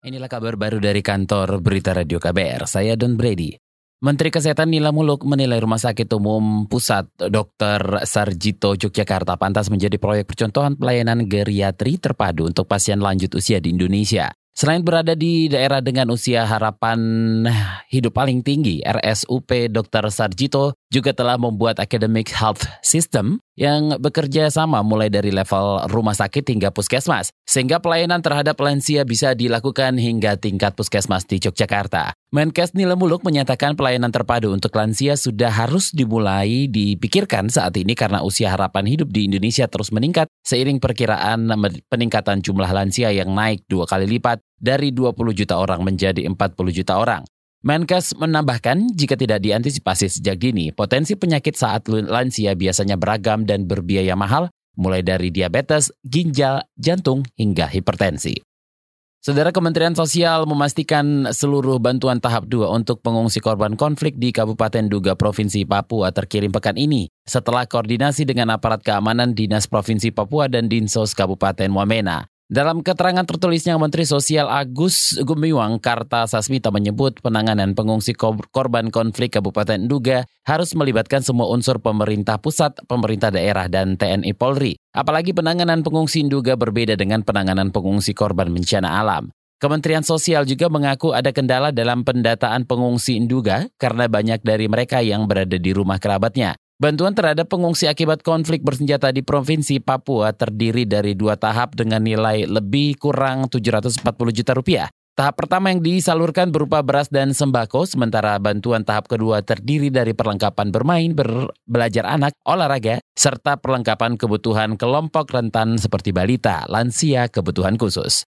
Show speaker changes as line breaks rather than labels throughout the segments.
Inilah kabar baru dari kantor Berita Radio KBR. Saya Don Brady. Menteri Kesehatan Nila Muluk menilai Rumah Sakit Umum Pusat Dr. Sarjito Yogyakarta pantas menjadi proyek percontohan pelayanan geriatri terpadu untuk pasien lanjut usia di Indonesia. Selain berada di daerah dengan usia harapan hidup paling tinggi, RSUP Dr. Sarjito juga telah membuat academic health system yang bekerja sama mulai dari level rumah sakit hingga puskesmas, sehingga pelayanan terhadap lansia bisa dilakukan hingga tingkat puskesmas di Yogyakarta. Menkes Nila Muluk menyatakan pelayanan terpadu untuk lansia sudah harus dimulai dipikirkan saat ini karena usia harapan hidup di Indonesia terus meningkat seiring perkiraan peningkatan jumlah lansia yang naik dua kali lipat dari 20 juta orang menjadi 40 juta orang. Menkes menambahkan jika tidak diantisipasi sejak dini, potensi penyakit saat lansia biasanya beragam dan berbiaya mahal, mulai dari diabetes, ginjal, jantung, hingga hipertensi. Saudara Kementerian Sosial memastikan seluruh bantuan tahap 2 untuk pengungsi korban konflik di Kabupaten Duga Provinsi Papua terkirim pekan ini setelah koordinasi dengan aparat keamanan Dinas Provinsi Papua dan Dinsos Kabupaten Wamena. Dalam keterangan tertulisnya Menteri Sosial Agus Gumiwang Kartasasmita menyebut penanganan pengungsi korban konflik Kabupaten Duga harus melibatkan semua unsur pemerintah pusat, pemerintah daerah, dan TNI Polri. Apalagi penanganan pengungsi Duga berbeda dengan penanganan pengungsi korban bencana alam. Kementerian Sosial juga mengaku ada kendala dalam pendataan pengungsi Induga karena banyak dari mereka yang berada di rumah kerabatnya. Bantuan terhadap pengungsi akibat konflik bersenjata di Provinsi Papua terdiri dari dua tahap dengan nilai lebih kurang 740 juta rupiah. Tahap pertama yang disalurkan berupa beras dan sembako, sementara bantuan tahap kedua terdiri dari perlengkapan bermain, ber, belajar anak, olahraga, serta perlengkapan kebutuhan kelompok rentan seperti balita, lansia, kebutuhan khusus.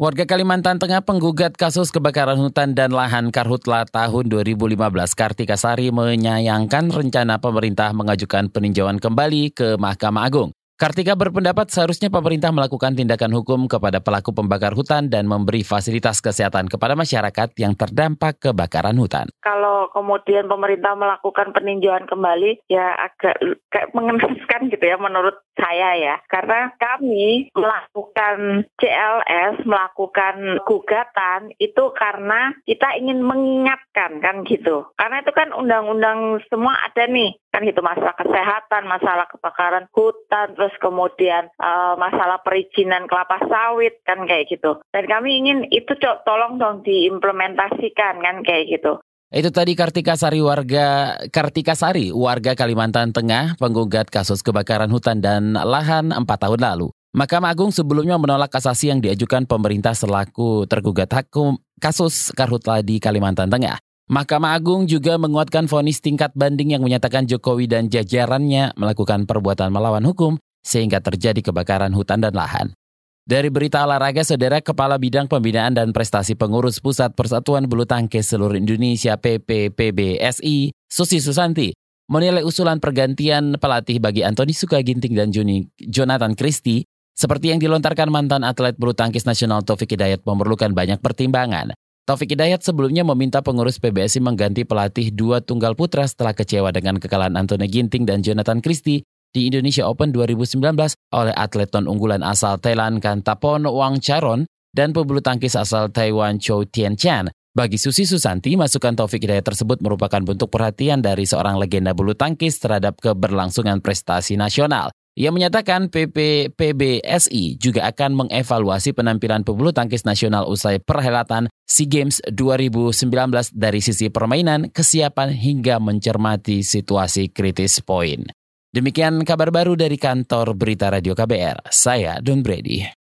Warga Kalimantan Tengah penggugat kasus kebakaran hutan dan lahan Karhutla tahun 2015 Kartika Sari menyayangkan rencana pemerintah mengajukan peninjauan kembali ke Mahkamah Agung. Kartika berpendapat seharusnya pemerintah melakukan tindakan hukum kepada pelaku pembakar hutan dan memberi fasilitas kesehatan kepada masyarakat yang terdampak kebakaran hutan.
Kalau kemudian pemerintah melakukan peninjauan kembali, ya agak kayak mengenaskan gitu ya menurut saya ya. Karena kami melakukan CLS, melakukan gugatan itu karena kita ingin mengingatkan kan gitu. Karena itu kan undang-undang semua ada nih kan itu masalah kesehatan, masalah kebakaran hutan, terus kemudian uh, masalah perizinan kelapa sawit kan kayak gitu. Dan kami ingin itu tolong dong diimplementasikan kan kayak gitu.
Itu tadi Kartika Sari warga Kartika Sari warga Kalimantan Tengah penggugat kasus kebakaran hutan dan lahan 4 tahun lalu. Mahkamah Agung sebelumnya menolak kasasi yang diajukan pemerintah selaku tergugat hakum kasus karhutla di Kalimantan Tengah. Mahkamah Agung juga menguatkan vonis tingkat banding yang menyatakan Jokowi dan jajarannya melakukan perbuatan melawan hukum sehingga terjadi kebakaran hutan dan lahan. Dari berita olahraga, Saudara Kepala Bidang Pembinaan dan Prestasi Pengurus Pusat Persatuan Bulu Tangkis Seluruh Indonesia PPPBSI, Susi Susanti, menilai usulan pergantian pelatih bagi Antoni Sukaginting dan Juni Jonathan Christie seperti yang dilontarkan mantan atlet bulu tangkis nasional Taufik Hidayat memerlukan banyak pertimbangan. Taufik Hidayat sebelumnya meminta pengurus PBSI mengganti pelatih dua tunggal putra setelah kecewa dengan kekalahan Anthony Ginting dan Jonathan Christie di Indonesia Open 2019 oleh atlet non unggulan asal Thailand Kantapon Wang Charon dan pebulu tangkis asal Taiwan Chou Tien Chan. Bagi Susi Susanti, masukan Taufik Hidayat tersebut merupakan bentuk perhatian dari seorang legenda bulu tangkis terhadap keberlangsungan prestasi nasional. Ia menyatakan PPPBSI juga akan mengevaluasi penampilan pebulu tangkis nasional usai perhelatan SEA Games 2019 dari sisi permainan, kesiapan hingga mencermati situasi kritis poin. Demikian kabar baru dari kantor Berita Radio KBR. Saya Don Brady.